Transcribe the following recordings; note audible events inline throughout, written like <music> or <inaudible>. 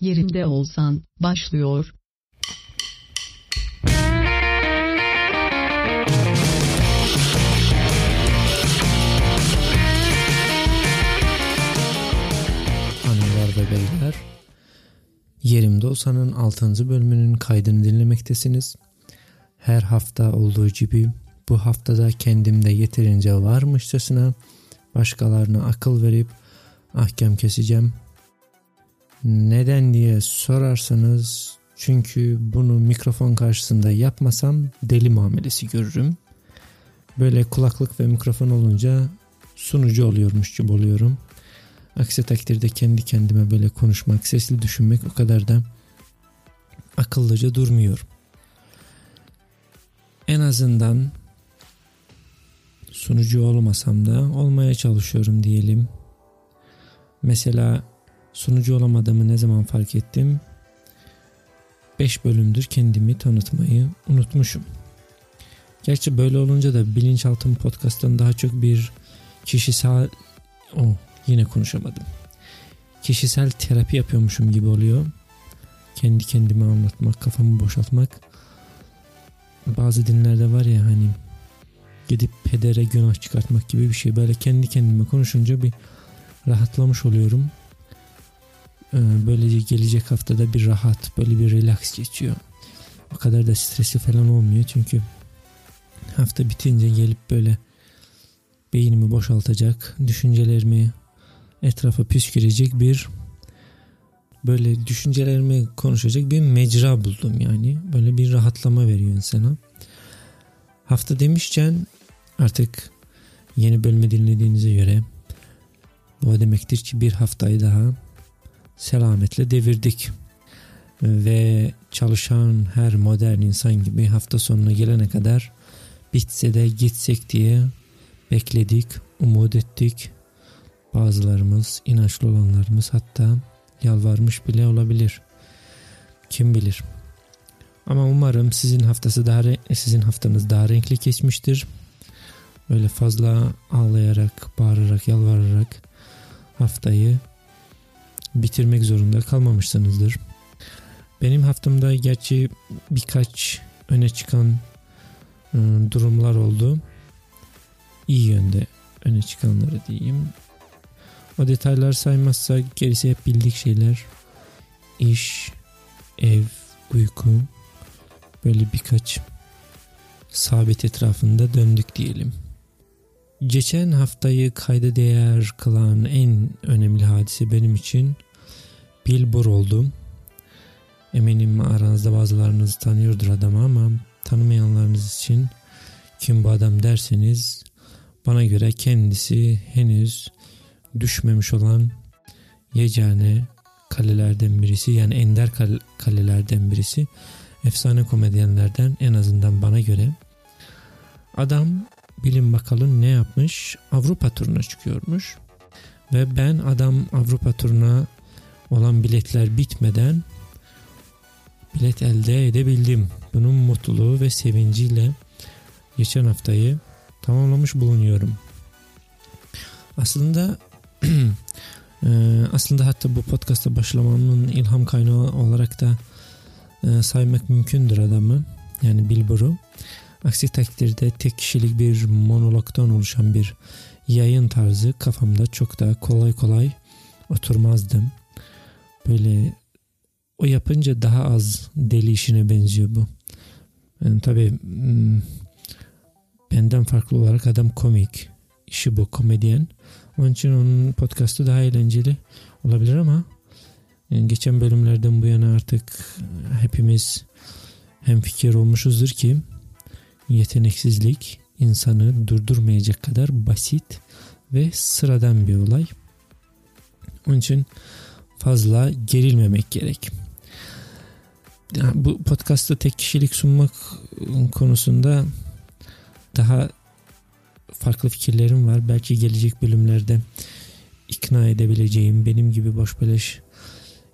Yerimde olsan başlıyor. Hanımlar ve beyler, Yerimde Olsan'ın 6. bölümünün kaydını dinlemektesiniz. Her hafta olduğu gibi bu haftada kendimde yeterince varmışçasına başkalarına akıl verip ahkam keseceğim. Neden diye sorarsanız çünkü bunu mikrofon karşısında yapmasam deli muamelesi görürüm. Böyle kulaklık ve mikrofon olunca sunucu oluyormuş gibi oluyorum. Aksi takdirde kendi kendime böyle konuşmak, sesli düşünmek o kadar da akıllıca durmuyor. En azından sunucu olmasam da olmaya çalışıyorum diyelim. Mesela sunucu olamadığımı ne zaman fark ettim? 5 bölümdür kendimi tanıtmayı unutmuşum. Gerçi böyle olunca da bilinçaltım podcast'tan daha çok bir kişisel oh, yine konuşamadım. Kişisel terapi yapıyormuşum gibi oluyor. Kendi kendime anlatmak, kafamı boşaltmak. Bazı dinlerde var ya hani gidip pedere günah çıkartmak gibi bir şey. Böyle kendi kendime konuşunca bir rahatlamış oluyorum. Ee, böylece gelecek haftada bir rahat, böyle bir relax geçiyor. O kadar da stresi falan olmuyor çünkü hafta bitince gelip böyle beynimi boşaltacak, düşüncelerimi etrafa püskürecek bir böyle düşüncelerimi konuşacak bir mecra buldum yani. Böyle bir rahatlama veriyor insana. Hafta demişken artık yeni bölümü dinlediğinize göre bu demektir ki bir haftayı daha selametle devirdik. Ve çalışan her modern insan gibi hafta sonuna gelene kadar bitse de gitsek diye bekledik, umut ettik. Bazılarımız, inançlı olanlarımız hatta yalvarmış bile olabilir. Kim bilir. Ama umarım sizin haftası daha sizin haftanız daha renkli geçmiştir. Öyle fazla ağlayarak, bağırarak, yalvararak haftayı bitirmek zorunda kalmamışsınızdır. Benim haftamda gerçi birkaç öne çıkan e, durumlar oldu. İyi yönde öne çıkanları diyeyim. O detaylar saymazsak gerisi hep bildik şeyler. İş, ev, uyku böyle birkaç sabit etrafında döndük diyelim. Geçen haftayı kayda değer kılan en önemli hadise benim için Bill Burr oldu. Eminim aranızda bazılarınız tanıyordur adamı ama tanımayanlarınız için kim bu adam derseniz bana göre kendisi henüz düşmemiş olan yegane kalelerden birisi yani ender kalelerden birisi efsane komedyenlerden en azından bana göre adam bilin bakalım ne yapmış Avrupa turuna çıkıyormuş ve ben adam Avrupa turuna olan biletler bitmeden bilet elde edebildim. Bunun mutluluğu ve sevinciyle geçen haftayı tamamlamış bulunuyorum. Aslında <clears throat> aslında hatta bu podcast'a başlamamın ilham kaynağı olarak da saymak mümkündür adamı. Yani Bilbur'u. Aksi takdirde tek kişilik bir monologdan oluşan bir yayın tarzı kafamda çok daha kolay kolay oturmazdım. Böyle o yapınca daha az deli işine benziyor bu. Yani tabii hmm, benden farklı olarak adam komik. işi bu komedyen. Onun için onun podcastı daha eğlenceli olabilir ama yani geçen bölümlerden bu yana artık hepimiz hem fikir olmuşuzdur ki yeteneksizlik insanı durdurmayacak kadar basit ve sıradan bir olay. Onun için fazla gerilmemek gerek. Yani bu podcast'ta tek kişilik sunmak konusunda daha farklı fikirlerim var. Belki gelecek bölümlerde ikna edebileceğim benim gibi boş beleş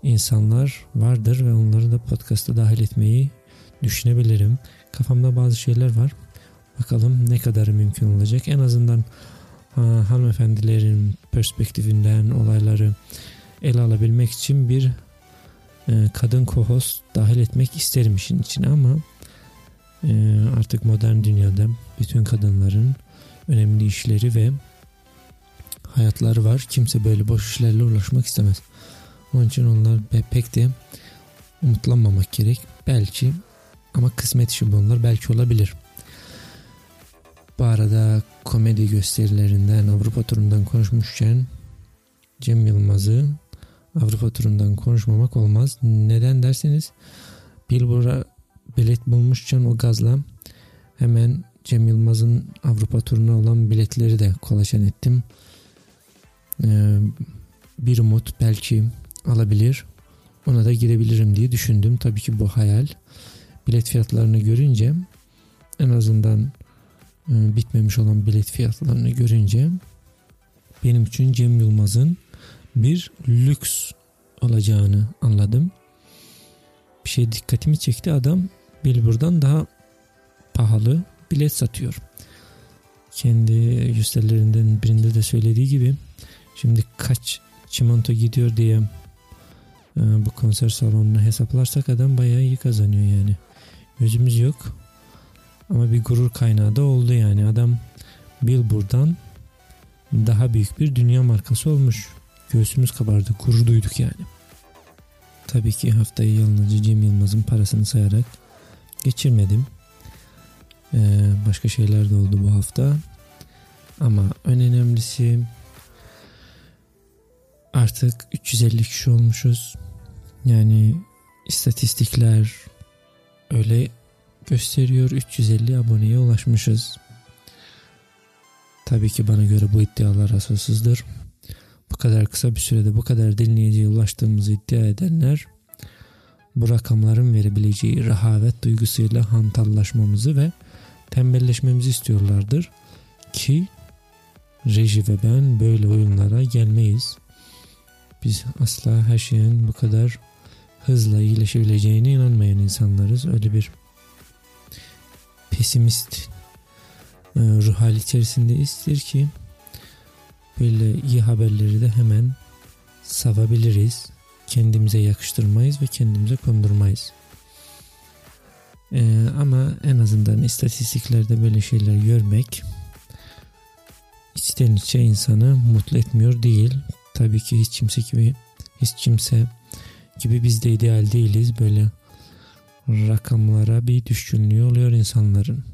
insanlar vardır ve onları da podcast'a dahil etmeyi düşünebilirim. Kafamda bazı şeyler var. Bakalım ne kadar mümkün olacak. En azından ha, hanımefendilerin perspektifinden olayları ele alabilmek için bir e, kadın co-host dahil etmek isterim işin içine ama e, artık modern dünyada bütün kadınların önemli işleri ve hayatları var. Kimse böyle boş işlerle uğraşmak istemez. Onun için onlar pek de umutlanmamak gerek. Belki ama kısmet işi bunlar belki olabilir. Bu arada komedi gösterilerinden Avrupa turundan konuşmuşken Cem Yılmaz'ı Avrupa turundan konuşmamak olmaz. Neden derseniz Billboard'a bilet bulmuşken o gazla hemen Cem Yılmaz'ın Avrupa turuna olan biletleri de kolaçan ettim. Ee, bir umut belki alabilir. Ona da girebilirim diye düşündüm. Tabii ki bu hayal. Bilet fiyatlarını görünce en azından e, bitmemiş olan bilet fiyatlarını görünce benim için Cem Yılmaz'ın bir lüks olacağını anladım. Bir şey dikkatimi çekti. Adam Billboard'dan daha pahalı bilet satıyor. Kendi gösterilerinden birinde de söylediği gibi şimdi kaç çimento gidiyor diye e, bu konser salonuna hesaplarsak adam bayağı iyi kazanıyor yani. Gözümüz yok. Ama bir gurur kaynağı da oldu yani. Adam Billboard'dan daha büyük bir dünya markası olmuş. Göğsümüz kabardı. Gurur duyduk yani. Tabii ki haftayı yalnızca Cem Yılmaz'ın parasını sayarak geçirmedim. Ee, başka şeyler de oldu bu hafta. Ama en önemlisi artık 350 kişi olmuşuz. Yani istatistikler öyle gösteriyor 350 aboneye ulaşmışız. Tabii ki bana göre bu iddialar asılsızdır. Bu kadar kısa bir sürede bu kadar dinleyiciye ulaştığımızı iddia edenler bu rakamların verebileceği rehavet duygusuyla hantallaşmamızı ve tembelleşmemizi istiyorlardır ki reji ve ben böyle oyunlara gelmeyiz. Biz asla her şeyin bu kadar hızla iyileşebileceğine inanmayan insanlarız. Öyle bir pesimist e, ruh hali içerisindeizdir ki böyle iyi haberleri de hemen savabiliriz. Kendimize yakıştırmayız ve kendimize kondurmayız. Ee, ama en azından istatistiklerde böyle şeyler görmek içten içe insanı mutlu etmiyor değil. Tabii ki hiç kimse gibi hiç kimse gibi biz de ideal değiliz. Böyle rakamlara bir düşkünlüğü oluyor insanların.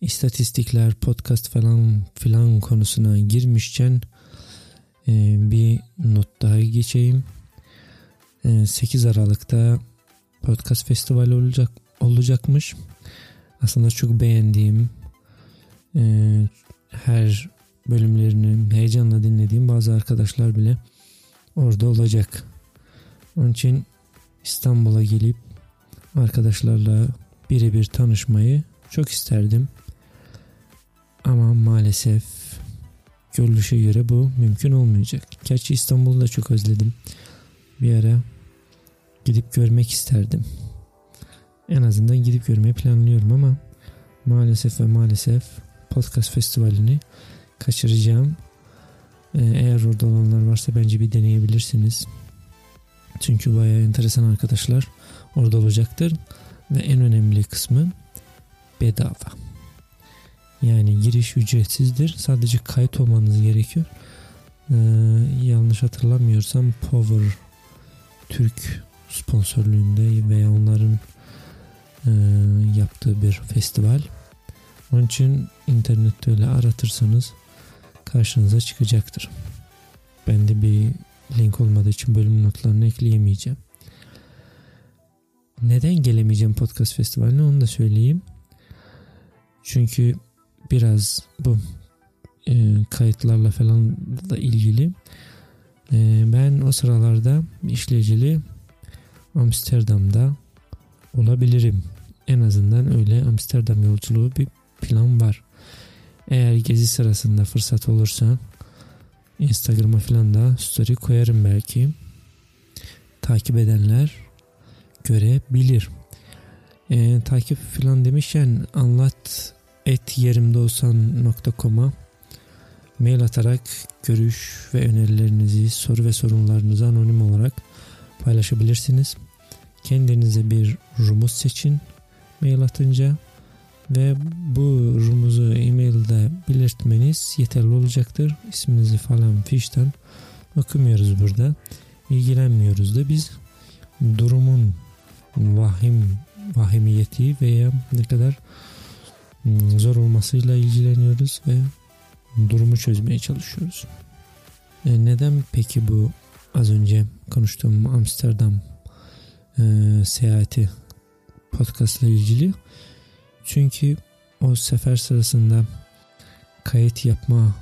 İstatistikler, podcast falan filan konusuna girmişken e, bir not daha geçeyim. E, 8 Aralık'ta podcast festivali olacak olacakmış. Aslında çok beğendiğim e, her bölümlerini heyecanla dinlediğim bazı arkadaşlar bile orada olacak. Onun için İstanbul'a gelip arkadaşlarla birebir tanışmayı çok isterdim. Ama maalesef görülüşe göre bu mümkün olmayacak. Gerçi İstanbul'u da çok özledim. Bir ara gidip görmek isterdim. En azından gidip görmeyi planlıyorum ama maalesef ve maalesef podcast festivalini kaçıracağım. Ee, eğer orada olanlar varsa bence bir deneyebilirsiniz. Çünkü bayağı enteresan arkadaşlar orada olacaktır. Ve en önemli kısmı bedava. Yani giriş ücretsizdir. Sadece kayıt olmanız gerekiyor. Ee, yanlış hatırlamıyorsam Power Türk sponsorluğunda veya onların e, yaptığı bir festival. Onun için internette öyle aratırsanız karşınıza çıkacaktır. Ben de bir link olmadığı için bölüm notlarını ekleyemeyeceğim. Neden gelemeyeceğim podcast festivaline onu da söyleyeyim. Çünkü biraz bu e, kayıtlarla falan da ilgili. E, ben o sıralarda işleyicili Amsterdam'da olabilirim. En azından öyle Amsterdam yolculuğu bir plan var. Eğer gezi sırasında fırsat olursa Instagram'a falan da story koyarım belki. Takip edenler görebilir. E, takip falan demişken anlat et yerimde olsan.com'a mail atarak görüş ve önerilerinizi, soru ve sorunlarınızı anonim olarak paylaşabilirsiniz. Kendinize bir rumuz seçin mail atınca ve bu rumuzu e-mailde belirtmeniz yeterli olacaktır. İsminizi falan fişten okumuyoruz burada. İlgilenmiyoruz da biz durumun vahim vahimiyeti veya ne kadar hmm, zor olmasıyla ilgileniyoruz ve durumu çözmeye çalışıyoruz. E neden peki bu az önce konuştuğum Amsterdam e, seyahati podcast ile ilgili? Çünkü o sefer sırasında kayıt yapma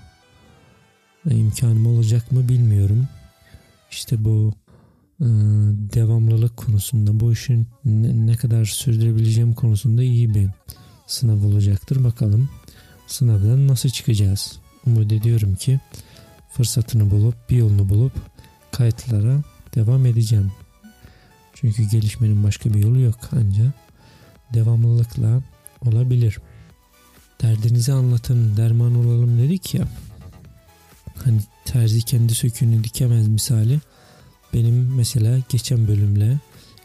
imkanım olacak mı bilmiyorum. İşte bu e, devamlılık konusunda bu işin ne, kadar sürdürebileceğim konusunda iyi bir sınav olacaktır. Bakalım sınavdan nasıl çıkacağız. Umut ediyorum ki fırsatını bulup bir yolunu bulup kayıtlara devam edeceğim. Çünkü gelişmenin başka bir yolu yok ancak devamlılıkla olabilir. Derdinizi anlatın derman olalım dedik ya. Hani terzi kendi söküğünü dikemez misali. Benim mesela geçen bölümle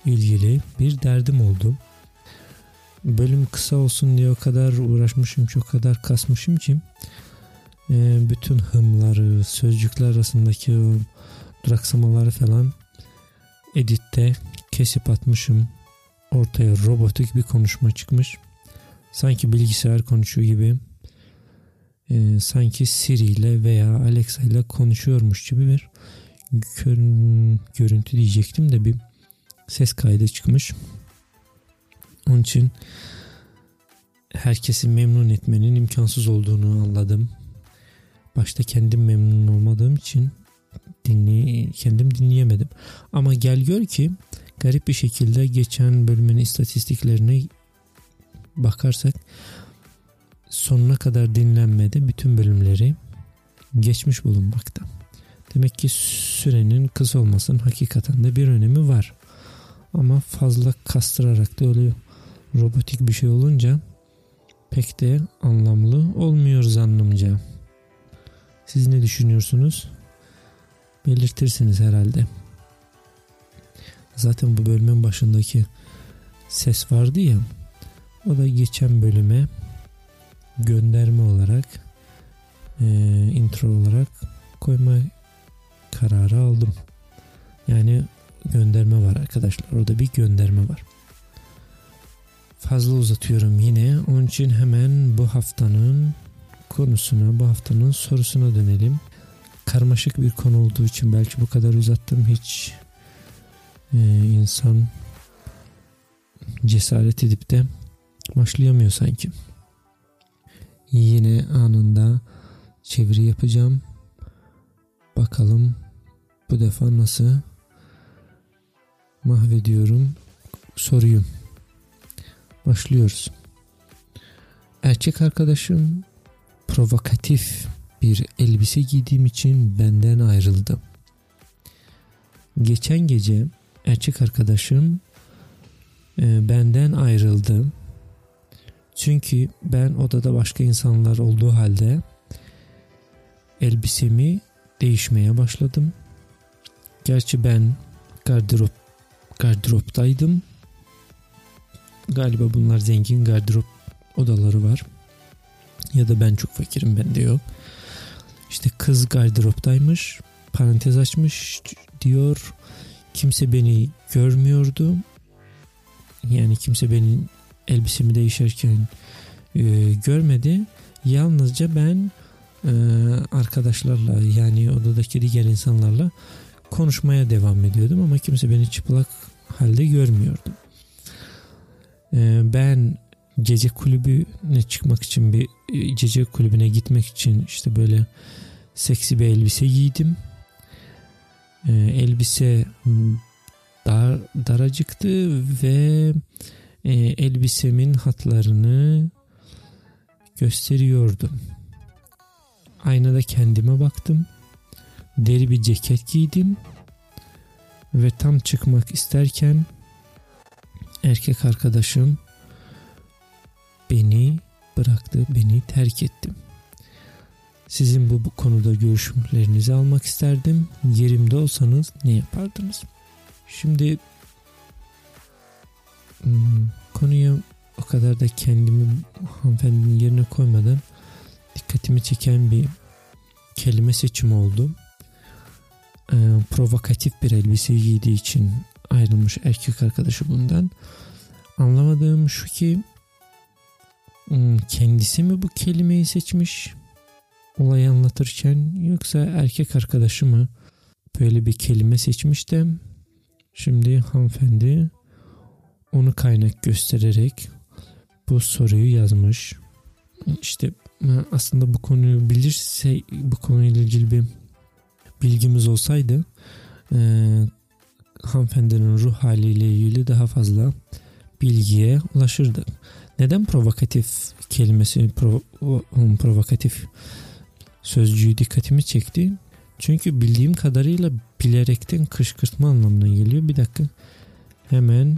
ilgili bir derdim oldu. Bölüm kısa olsun diye o kadar uğraşmışım, çok kadar kasmışım ki e, bütün hımları, sözcükler arasındaki o duraksamaları falan editte kesip atmışım. Ortaya robotik bir konuşma çıkmış. Sanki bilgisayar konuşuyor gibi. E, sanki Siri ile veya Alexa ile konuşuyormuş gibi bir görüntü diyecektim de bir ses kaydı çıkmış. Onun için herkesi memnun etmenin imkansız olduğunu anladım. Başta kendim memnun olmadığım için dinley kendim dinleyemedim. Ama gel gör ki garip bir şekilde geçen bölümün istatistiklerine bakarsak sonuna kadar dinlenmedi bütün bölümleri geçmiş bulunmakta. Demek ki sürenin kısa olmasının hakikaten de bir önemi var. Ama fazla kastırarak da öyle robotik bir şey olunca pek de anlamlı olmuyor zannımca. Siz ne düşünüyorsunuz? Belirtirsiniz herhalde. Zaten bu bölümün başındaki ses vardı ya. O da geçen bölüme gönderme olarak e, intro olarak koyma kararı aldım. Yani gönderme var arkadaşlar. Orada bir gönderme var. Fazla uzatıyorum yine. Onun için hemen bu haftanın konusuna, bu haftanın sorusuna dönelim. Karmaşık bir konu olduğu için belki bu kadar uzattım. Hiç e, insan cesaret edip de başlayamıyor sanki. Yine anında çeviri yapacağım. Bakalım bu defa nasıl mahvediyorum soruyu. Başlıyoruz. Erkek arkadaşım provokatif bir elbise giydiğim için benden ayrıldı. Geçen gece erkek arkadaşım e, benden ayrıldı. Çünkü ben odada başka insanlar olduğu halde elbisemi değişmeye başladım. Gerçi ben gardırop gardıroptaydım. Galiba bunlar zengin gardırop odaları var. Ya da ben çok fakirim bende yok. İşte kız gardıroptaymış. Parantez açmış diyor. Kimse beni görmüyordu. Yani kimse benim elbisemi değişirken e, görmedi. Yalnızca ben e, arkadaşlarla yani odadaki diğer insanlarla konuşmaya devam ediyordum ama kimse beni çıplak halde görmüyordu. E, ben gece kulübüne çıkmak için bir e, gece kulübüne gitmek için işte böyle seksi bir elbise giydim. E, elbise dar, daracıktı ve e, elbisemin hatlarını gösteriyordum. Aynada kendime baktım. Deri bir ceket giydim. Ve tam çıkmak isterken erkek arkadaşım beni bıraktı, beni terk etti. Sizin bu, bu konuda görüşlerinizi almak isterdim. Yerimde olsanız ne yapardınız? Şimdi konuya o kadar da kendimi hanımefendinin yerine koymadan dikkatimi çeken bir kelime seçimi oldu. Ee, provokatif bir elbise giydiği için ayrılmış erkek arkadaşı bundan. Anlamadığım şu ki hmm, kendisi mi bu kelimeyi seçmiş olayı anlatırken yoksa erkek arkadaşı mı böyle bir kelime seçmiş de şimdi hanımefendi onu kaynak göstererek bu soruyu yazmış. İşte aslında bu konuyu bilirse bu konuyla ilgili bir bilgimiz olsaydı e, hanımefendinin ruh haliyle ilgili daha fazla bilgiye ulaşırdık. Neden provokatif kelimesi prov provokatif sözcüğü dikkatimi çekti? Çünkü bildiğim kadarıyla bilerekten kışkırtma anlamına geliyor. Bir dakika hemen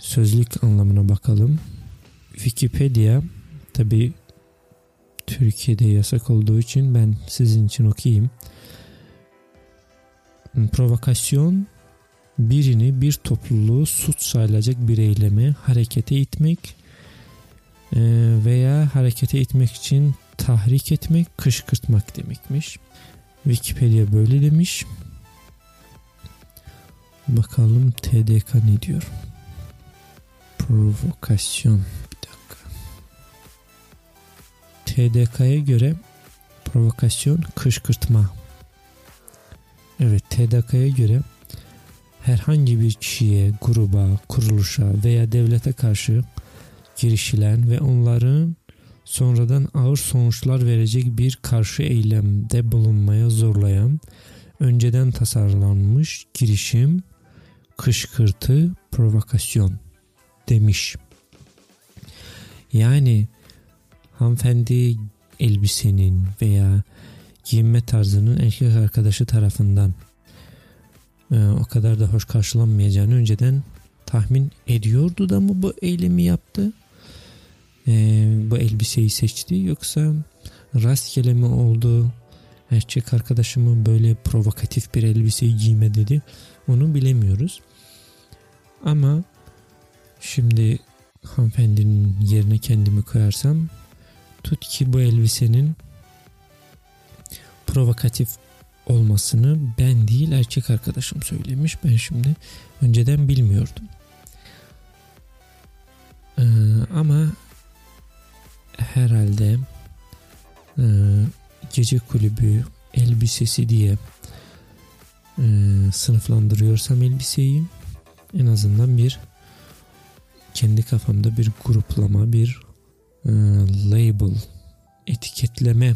sözlük anlamına bakalım. Wikipedia tabi Türkiye'de yasak olduğu için ben sizin için okuyayım. Provokasyon birini bir topluluğu suç sayılacak bir eyleme harekete itmek e, veya harekete itmek için tahrik etmek, kışkırtmak demekmiş. Wikipedia böyle demiş. Bakalım TDK ne diyor? Provokasyon. Bir dakika. TDK'ya göre provokasyon kışkırtma. Evet TDK'ya göre herhangi bir kişiye, gruba, kuruluşa veya devlete karşı girişilen ve onların sonradan ağır sonuçlar verecek bir karşı eylemde bulunmaya zorlayan, önceden tasarlanmış girişim, kışkırtı, provokasyon demiş. Yani hanımefendi elbisenin veya giyinme tarzının erkek arkadaşı tarafından e, o kadar da hoş karşılanmayacağını önceden tahmin ediyordu da mı bu eylemi yaptı? E, bu elbiseyi seçti yoksa rastgele mi oldu? Erkek arkadaşımı böyle provokatif bir elbiseyi giyme dedi. Onu bilemiyoruz. Ama şimdi hanımefendinin yerine kendimi koyarsam tut ki bu elbisenin provokatif olmasını ben değil erkek arkadaşım söylemiş. Ben şimdi önceden bilmiyordum. Ee, ama herhalde e, gece kulübü elbisesi diye e, sınıflandırıyorsam elbiseyi en azından bir kendi kafamda bir gruplama bir e, label etiketleme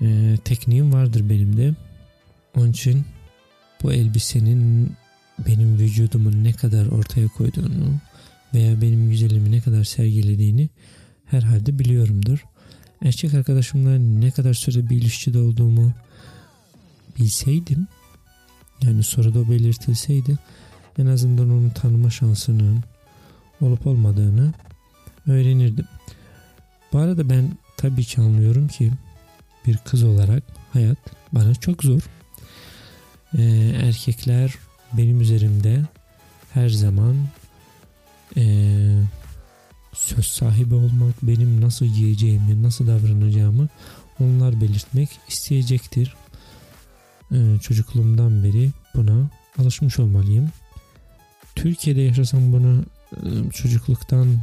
e, tekniğim vardır benim de. Onun için bu elbisenin benim vücudumu ne kadar ortaya koyduğunu veya benim güzelimi ne kadar sergilediğini herhalde biliyorumdur. Erkek arkadaşımla ne kadar süre bir ilişkide olduğumu bilseydim yani soruda belirtilseydi en azından onu tanıma şansının olup olmadığını öğrenirdim. Bu arada ben tabii ki anlıyorum ki bir kız olarak hayat bana çok zor. Ee, erkekler benim üzerimde her zaman ee, söz sahibi olmak, benim nasıl yiyeceğimi, nasıl davranacağımı onlar belirtmek isteyecektir. Ee, çocukluğumdan beri buna alışmış olmalıyım. Türkiye'de yaşasam bunu e, çocukluktan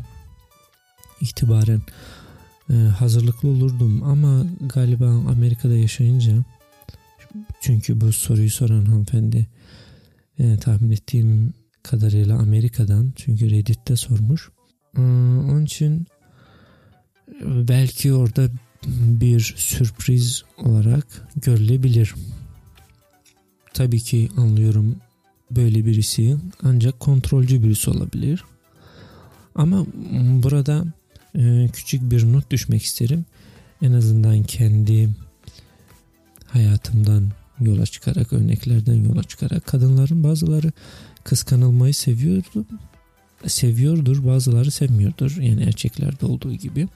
itibaren e, hazırlıklı olurdum ama galiba Amerika'da yaşayınca çünkü bu soruyu soran hanımefendi e, tahmin ettiğim kadarıyla Amerika'dan çünkü Reddit'te sormuş. E, onun için belki orada bir sürpriz olarak görülebilir. Tabii ki anlıyorum böyle birisi ancak kontrolcü birisi olabilir. Ama burada e, küçük bir not düşmek isterim. En azından kendi hayatımdan yola çıkarak, örneklerden yola çıkarak kadınların bazıları kıskanılmayı seviyordu. Seviyordur, bazıları sevmiyordur. Yani erkeklerde olduğu gibi.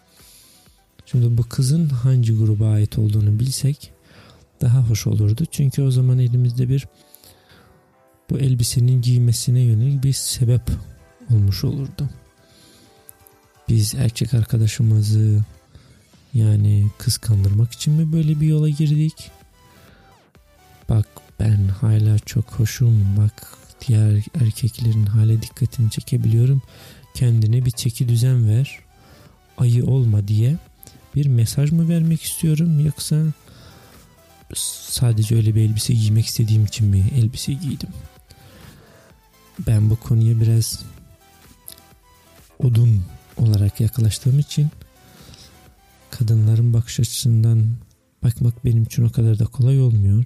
Şimdi bu kızın hangi gruba ait olduğunu bilsek daha hoş olurdu. Çünkü o zaman elimizde bir bu elbisenin giymesine yönelik bir sebep olmuş olurdu. Biz erkek arkadaşımızı yani kıskandırmak için mi böyle bir yola girdik? Bak ben hala çok hoşum. Bak diğer erkeklerin hale dikkatini çekebiliyorum. Kendine bir çeki düzen ver. Ayı olma diye bir mesaj mı vermek istiyorum yoksa sadece öyle bir elbise giymek istediğim için mi elbise giydim? Ben bu konuya biraz odun olarak yaklaştığım için kadınların bakış açısından bakmak benim için o kadar da kolay olmuyor.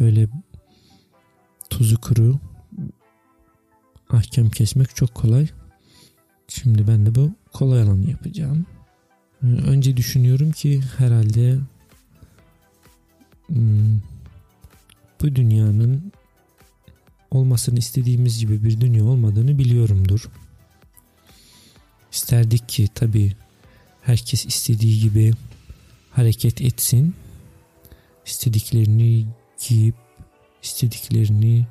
Böyle tuzu kuru ahkam kesmek çok kolay. Şimdi ben de bu kolay alanı yapacağım. Önce düşünüyorum ki herhalde hmm, bu dünyanın olmasını istediğimiz gibi bir dünya olmadığını biliyorumdur. İsterdik ki tabi herkes istediği gibi hareket etsin. İstediklerini giyip istediklerini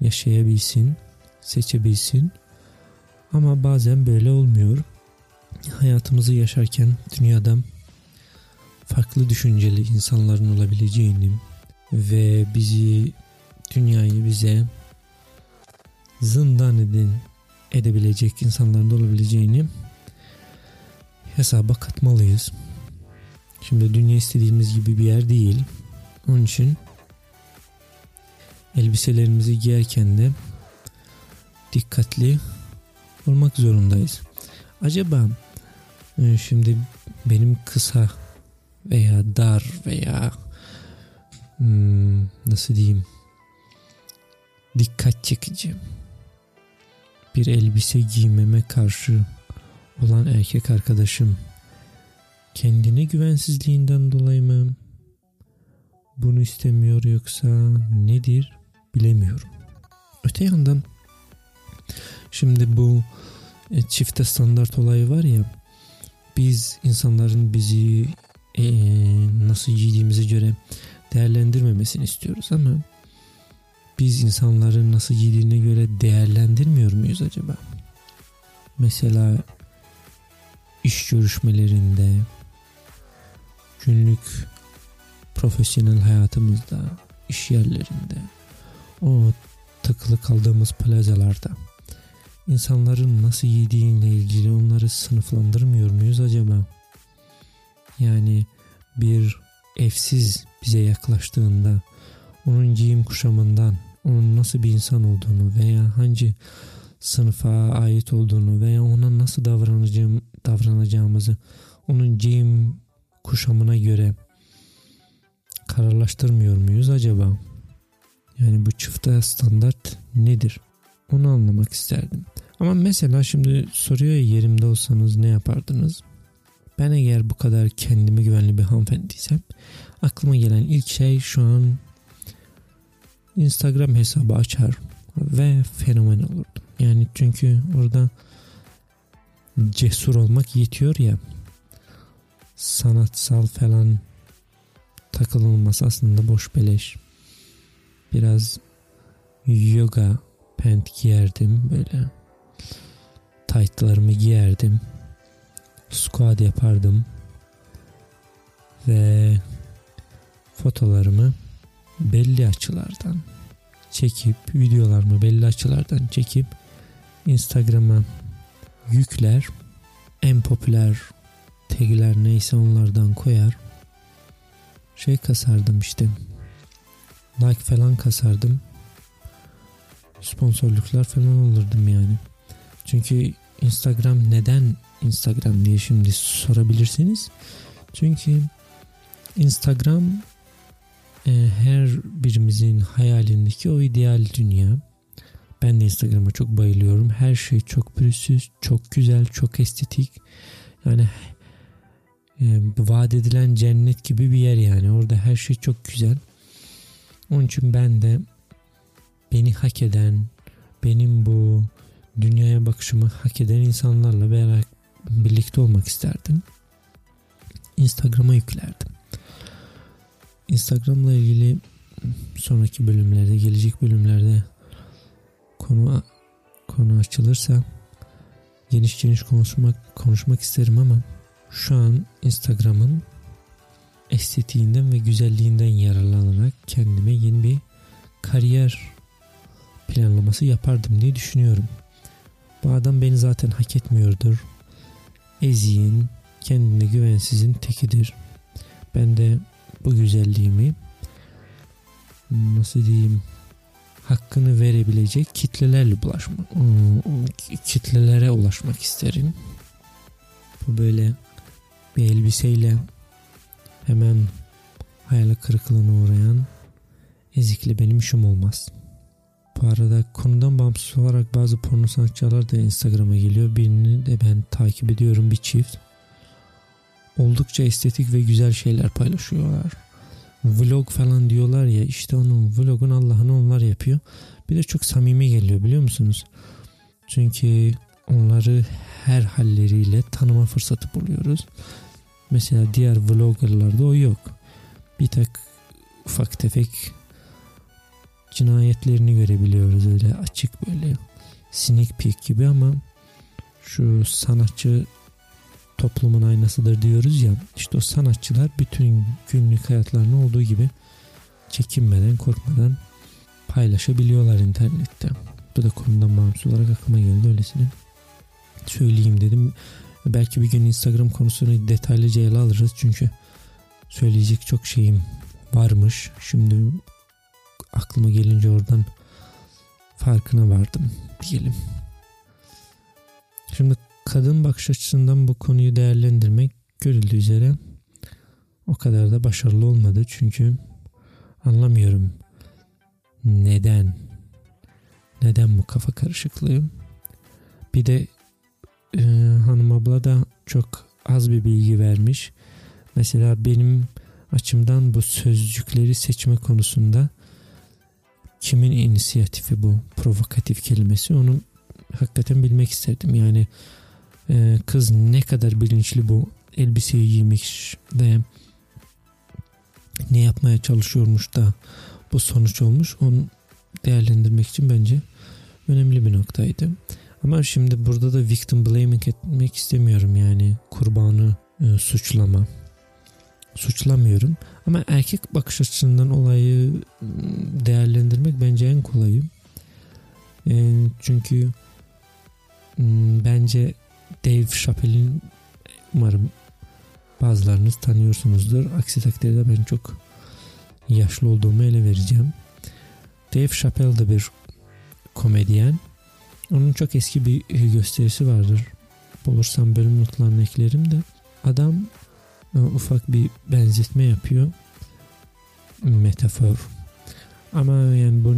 yaşayabilsin, seçebilsin. Ama bazen böyle olmuyor. Hayatımızı yaşarken dünyada farklı düşünceli insanların olabileceğini ve bizi dünyayı bize zindan edin edebilecek insanların da olabileceğini hesaba katmalıyız. Şimdi dünya istediğimiz gibi bir yer değil. Onun için elbiselerimizi giyerken de dikkatli olmak zorundayız. Acaba e, şimdi benim kısa veya dar veya hmm, nasıl diyeyim dikkat çekici bir elbise giymeme karşı olan erkek arkadaşım kendine güvensizliğinden dolayı mı bunu istemiyor yoksa nedir bilemiyorum. Öte yandan şimdi bu e, çifte standart olayı var ya biz insanların bizi e, nasıl giydiğimize göre değerlendirmemesini istiyoruz ama biz insanların nasıl giydiğine göre değerlendirmiyor muyuz acaba? Mesela iş görüşmelerinde, günlük profesyonel hayatımızda, iş yerlerinde, o tıkılı kaldığımız plazalarda insanların nasıl yediğiyle ilgili onları sınıflandırmıyor muyuz acaba? Yani bir evsiz bize yaklaştığında onun giyim kuşamından onun nasıl bir insan olduğunu veya hangi sınıfa ait olduğunu veya ona nasıl davranacağım, davranacağımızı onun giyim kuşamına göre kararlaştırmıyor muyuz acaba? Yani bu çifte standart nedir? Onu anlamak isterdim. Ama mesela şimdi soruyor ya yerimde olsanız ne yapardınız? Ben eğer bu kadar kendime güvenli bir hanımefendiysem aklıma gelen ilk şey şu an Instagram hesabı açar ve fenomen olurdum. Yani çünkü orada cesur olmak yetiyor ya sanatsal falan takılılması aslında boş beleş. Biraz yoga pant giyerdim böyle. Tight'larımı giyerdim. Squat yapardım. Ve fotolarımı belli açılardan çekip videolarımı belli açılardan çekip Instagram'a yükler. En popüler tagler neyse onlardan koyar. Şey kasardım işte. Like falan kasardım. Sponsorluklar falan olurdum yani. Çünkü Instagram neden Instagram diye şimdi sorabilirsiniz. Çünkü Instagram her birimizin hayalindeki o ideal dünya. Ben de Instagram'a çok bayılıyorum. Her şey çok pürüzsüz, çok güzel, çok estetik. Yani e, vaat edilen cennet gibi bir yer yani. Orada her şey çok güzel. Onun için ben de beni hak eden, benim bu dünyaya bakışımı hak eden insanlarla beraber birlikte olmak isterdim. Instagram'a yüklerdim. Instagram'la ilgili sonraki bölümlerde, gelecek bölümlerde konu konu açılırsa geniş geniş konuşmak konuşmak isterim ama şu an Instagram'ın estetiğinden ve güzelliğinden yararlanarak kendime yeni bir kariyer planlaması yapardım diye düşünüyorum. Bu adam beni zaten hak etmiyordur. Eziğin, kendine güvensizin tekidir. Ben de bu güzelliğimi nasıl diyeyim hakkını verebilecek kitlelerle bulaşmak kitlelere ulaşmak isterim. Bu böyle bir elbiseyle hemen hayal kırıklığına uğrayan ezikle benim işim olmaz. Bu arada konudan bağımsız olarak bazı porno sanatçılar da Instagram'a geliyor. Birini de ben takip ediyorum bir çift. Oldukça estetik ve güzel şeyler paylaşıyorlar. Vlog falan diyorlar ya işte onun vlogun Allah'ını onlar yapıyor. Bir de çok samimi geliyor biliyor musunuz? Çünkü onları her halleriyle tanıma fırsatı buluyoruz. Mesela diğer vloggerlarda o yok. Bir tek ufak tefek cinayetlerini görebiliyoruz öyle açık böyle sneak peek gibi ama şu sanatçı toplumun aynasıdır diyoruz ya işte o sanatçılar bütün günlük hayatlarını olduğu gibi çekinmeden korkmadan paylaşabiliyorlar internette. Bu da konudan bağımsız olarak aklıma geldi öylesine. Söyleyeyim dedim. Belki bir gün Instagram konusunu detaylıca ele alırız çünkü söyleyecek çok şeyim varmış. Şimdi aklıma gelince oradan farkına vardım diyelim. Şimdi kadın bakış açısından bu konuyu değerlendirmek görüldüğü üzere o kadar da başarılı olmadı. Çünkü anlamıyorum neden neden bu kafa karışıklığı. Bir de e, hanım abla da çok az bir bilgi vermiş. Mesela benim açımdan bu sözcükleri seçme konusunda kimin inisiyatifi bu provokatif kelimesi onu hakikaten bilmek isterdim. Yani e, kız ne kadar bilinçli bu elbiseyi giymiş ve ne yapmaya çalışıyormuş da bu sonuç olmuş onu değerlendirmek için bence önemli bir noktaydı. Ama şimdi burada da victim blaming etmek istemiyorum yani kurbanı e, suçlama. Suçlamıyorum ama erkek bakış açısından olayı ıı, değerlendirmek bence en kolayı. E, çünkü ıı, bence Dave Chappelle'in umarım bazılarınız tanıyorsunuzdur. Aksi takdirde ben çok yaşlı olduğumu ele vereceğim. Dave Chappelle de bir komedyen. Onun çok eski bir gösterisi vardır. Bulursam bölüm notlarını eklerim de. Adam e, ufak bir benzetme yapıyor. Metafor. Ama yani bu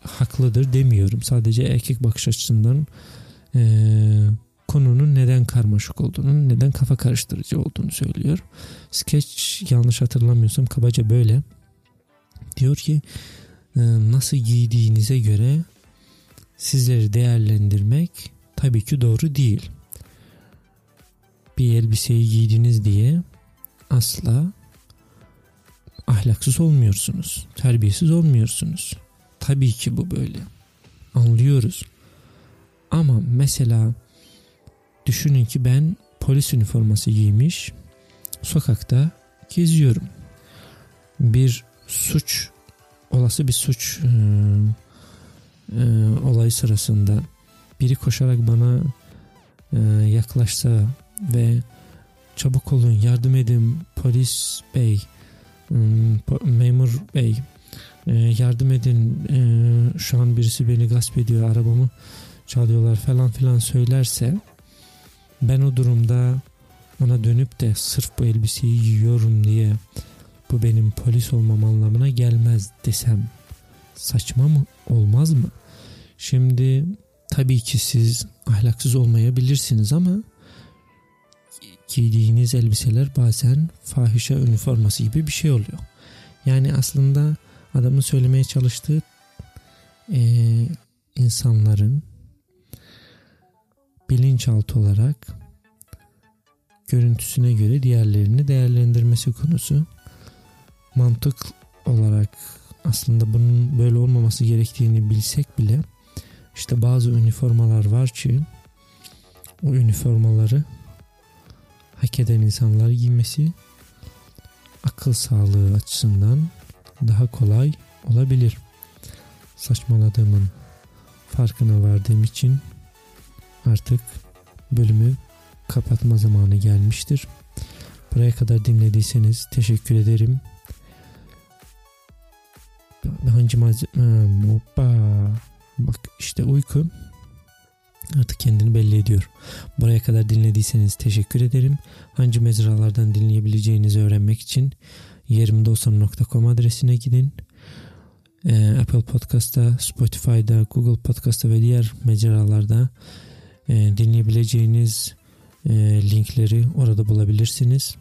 haklıdır demiyorum. Sadece erkek bakış açısından e, konunun neden karmaşık olduğunu, neden kafa karıştırıcı olduğunu söylüyor. Sketch yanlış hatırlamıyorsam kabaca böyle. Diyor ki e, nasıl giydiğinize göre sizleri değerlendirmek tabii ki doğru değil. Bir elbiseyi giydiniz diye asla ahlaksız olmuyorsunuz. Terbiyesiz olmuyorsunuz. Tabii ki bu böyle. Anlıyoruz. Ama mesela düşünün ki ben polis üniforması giymiş sokakta geziyorum. Bir suç olası bir suç e, e, olay sırasında biri koşarak bana e, yaklaşsa ve çabuk olun yardım edin polis bey memur bey yardım edin şu an birisi beni gasp ediyor arabamı çalıyorlar falan filan söylerse ben o durumda ona dönüp de sırf bu elbiseyi giyiyorum diye bu benim polis olmam anlamına gelmez desem saçma mı olmaz mı? Şimdi tabii ki siz ahlaksız olmayabilirsiniz ama giydiğiniz elbiseler bazen fahişe üniforması gibi bir şey oluyor. Yani aslında adamın söylemeye çalıştığı e, insanların bilinçaltı olarak görüntüsüne göre diğerlerini değerlendirmesi konusu mantık olarak aslında bunun böyle olmaması gerektiğini bilsek bile İşte bazı üniformalar var ki o üniformaları hak eden insanlar giymesi akıl sağlığı açısından daha kolay olabilir. Saçmaladığımın farkına vardığım için artık bölümü kapatma zamanı gelmiştir. Buraya kadar dinlediyseniz teşekkür ederim. Hangi malzeme? Hoppa. Bak işte uyku artık kendini belli ediyor. Buraya kadar dinlediyseniz teşekkür ederim. Hangi mecralardan dinleyebileceğinizi öğrenmek için yerimdeolsam.com adresine gidin. Ee, Apple Podcast'ta, Spotify'da, Google Podcast'ta ve diğer mecralarda e, dinleyebileceğiniz e, linkleri orada bulabilirsiniz.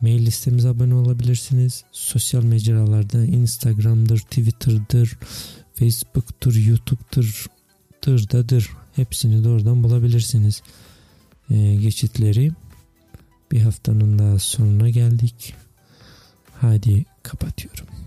Mail listemize abone olabilirsiniz. Sosyal mecralarda Instagram'dır, Twitter'dır, Facebook'tur, YouTube'dur, tırdadır. Hepsini de oradan bulabilirsiniz. Ee, geçitleri. Bir haftanın daha sonuna geldik. Hadi kapatıyorum.